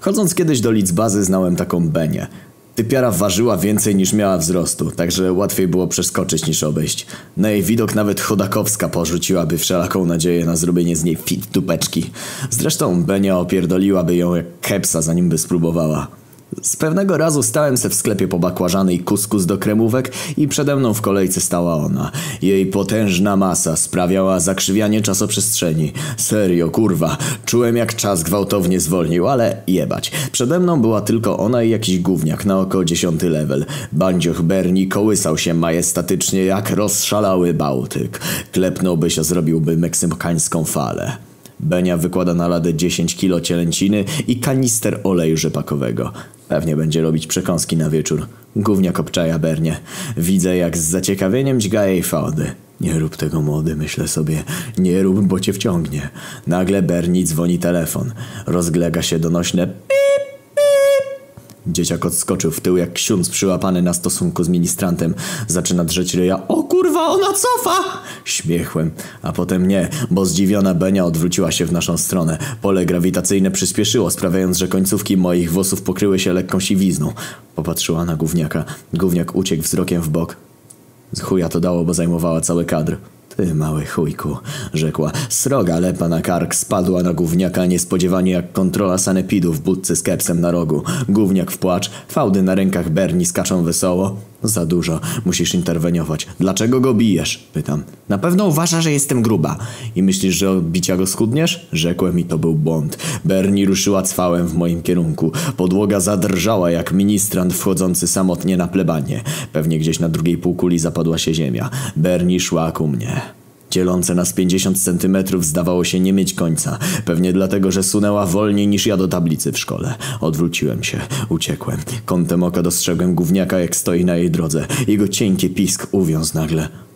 Chodząc kiedyś do Lidzbazy znałem taką Benię. Typiara ważyła więcej niż miała wzrostu, także łatwiej było przeskoczyć niż obejść. Na jej widok nawet Chodakowska porzuciłaby wszelaką nadzieję na zrobienie z niej fit dupeczki. Zresztą Benia opierdoliłaby ją jak kepsa zanim by spróbowała. Z pewnego razu stałem se w sklepie po bakłażany i kuskus do kremówek i przede mną w kolejce stała ona. Jej potężna masa sprawiała zakrzywianie czasoprzestrzeni. Serio, kurwa. Czułem jak czas gwałtownie zwolnił, ale jebać. Przede mną była tylko ona i jakiś gówniak na oko dziesiąty level. Bandzioch Berni kołysał się majestatycznie jak rozszalały Bałtyk. Klepnąłby się, zrobiłby meksykańską falę. Benia wykłada na ladę 10 kilo cielęciny i kanister oleju rzepakowego. Pewnie będzie robić przekąski na wieczór. Gówniak obczaja Bernie. Widzę jak z zaciekawieniem dźga jej fałdy. Nie rób tego młody, myślę sobie. Nie rób, bo cię wciągnie. Nagle Berni dzwoni telefon. Rozglega się donośne pip, Dzieciak odskoczył w tył jak ksiądz przyłapany na stosunku z ministrantem. Zaczyna drzeć ryja. O kurwa, ona cofa! Śmiechłem. A potem nie, bo zdziwiona Benia odwróciła się w naszą stronę. Pole grawitacyjne przyspieszyło, sprawiając, że końcówki moich włosów pokryły się lekką siwizną. Popatrzyła na gówniaka. Gówniak uciekł wzrokiem w bok. Z chuja to dało, bo zajmowała cały kadr. Ty mały chujku, rzekła. Sroga lepa na kark spadła na gówniaka niespodziewanie jak kontrola sanepidu w budce z kepsem na rogu. Gówniak w płacz, fałdy na rękach Berni skaczą wesoło. Za dużo, musisz interweniować. Dlaczego go bijesz? Pytam. Na pewno uważa, że jestem gruba. I myślisz, że od bicia go schudniesz? Rzekłem i to był błąd. Berni ruszyła cwałem w moim kierunku. Podłoga zadrżała jak ministrant wchodzący samotnie na plebanie. Pewnie gdzieś na drugiej półkuli zapadła się ziemia. Berni szła ku mnie. Dzielące nas 50 centymetrów zdawało się nie mieć końca. Pewnie dlatego, że sunęła wolniej niż ja do tablicy w szkole. Odwróciłem się, uciekłem. Kątem oka dostrzegłem gówniaka jak stoi na jej drodze. Jego cienki pisk uwiązł nagle.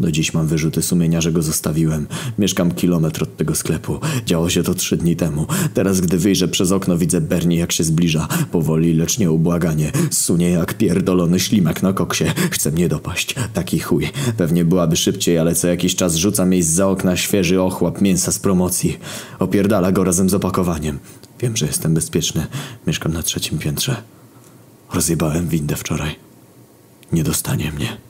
Do dziś mam wyrzuty sumienia, że go zostawiłem. Mieszkam kilometr od tego sklepu. Działo się to trzy dni temu. Teraz, gdy wyjrzę przez okno, widzę Bernie, jak się zbliża. Powoli, lecz nieubłaganie. Sunie jak pierdolony ślimak na koksie. Chce mnie dopaść. Taki chuj. Pewnie byłaby szybciej, ale co jakiś czas rzucam jej za okna świeży ochłap mięsa z promocji. Opierdala go razem z opakowaniem. Wiem, że jestem bezpieczny. Mieszkam na trzecim piętrze. Rozjebałem windę wczoraj. Nie dostanie mnie.